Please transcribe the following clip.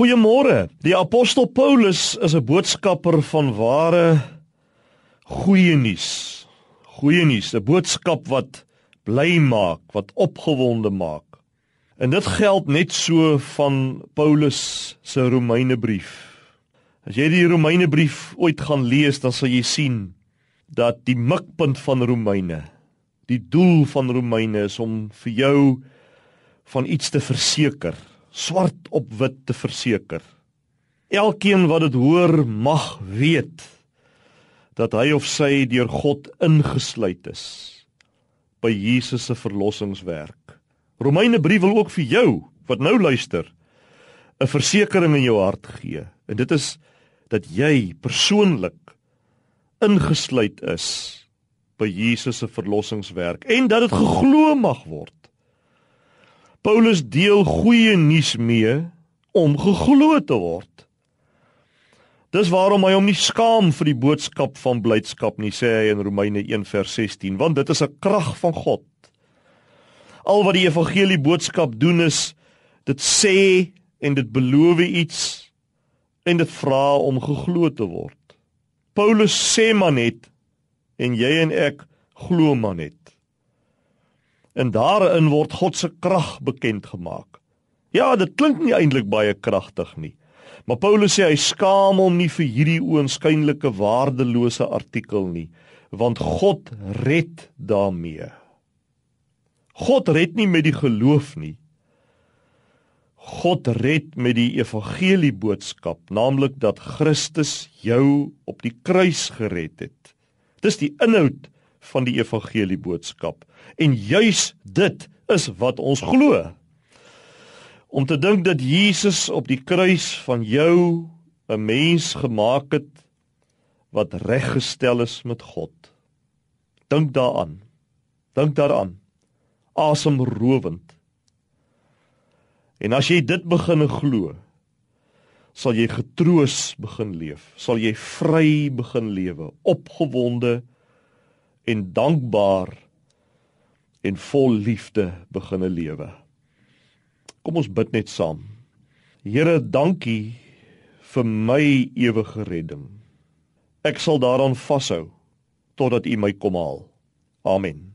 Goeiemôre. Die apostel Paulus is 'n boodskapper van ware goeie nuus. Goeie nuus, 'n boodskap wat bly maak, wat opgewonde maak. En dit geld net so van Paulus se Romeinebrief. As jy die Romeinebrief ooit gaan lees, dan sal jy sien dat die mikpunt van Romeine, die doel van Romeine is om vir jou van iets te verseker swart op wit te verseker. Elkeen wat dit hoor mag weet dat hy of sy deur God ingesluit is by Jesus se verlossingswerk. Romeine brief wil ook vir jou wat nou luister 'n versekering in jou hart gee. En dit is dat jy persoonlik ingesluit is by Jesus se verlossingswerk en dat dit geglo mag word. Paulus deel goeie nuus mee om geglo te word. Dis waarom hy hom nie skaam vir die boodskap van blydskap nie, sê hy in Romeine 1:16, want dit is 'n krag van God. Al wat die evangelie boodskap doen is dit sê en dit beloof iets en dit vra om geglo te word. Paulus sê maar net en jy en ek glo maar net en daarin word God se krag bekend gemaak. Ja, dit klink nie eintlik baie kragtig nie. Maar Paulus sê hy skaam hom nie vir hierdie oënskynlike waardelose artikel nie, want God red daarmee. God red nie met die geloof nie. God red met die evangelie boodskap, naamlik dat Christus jou op die kruis gered het. Dis die inhoud van die evangelie boodskap. En juis dit is wat ons glo. Om te dink dat Jesus op die kruis van jou 'n mens gemaak het wat reggestel is met God. Dink daaraan. Dink daaraan. Asemrowend. En as jy dit begin glo, sal jy getroos begin leef, sal jy vry begin lewe, opgewonde en dankbaar en vol liefde beginne lewe. Kom ons bid net saam. Here, dankie vir my ewige redding. Ek sal daaraan vashou totdat U my kom haal. Amen.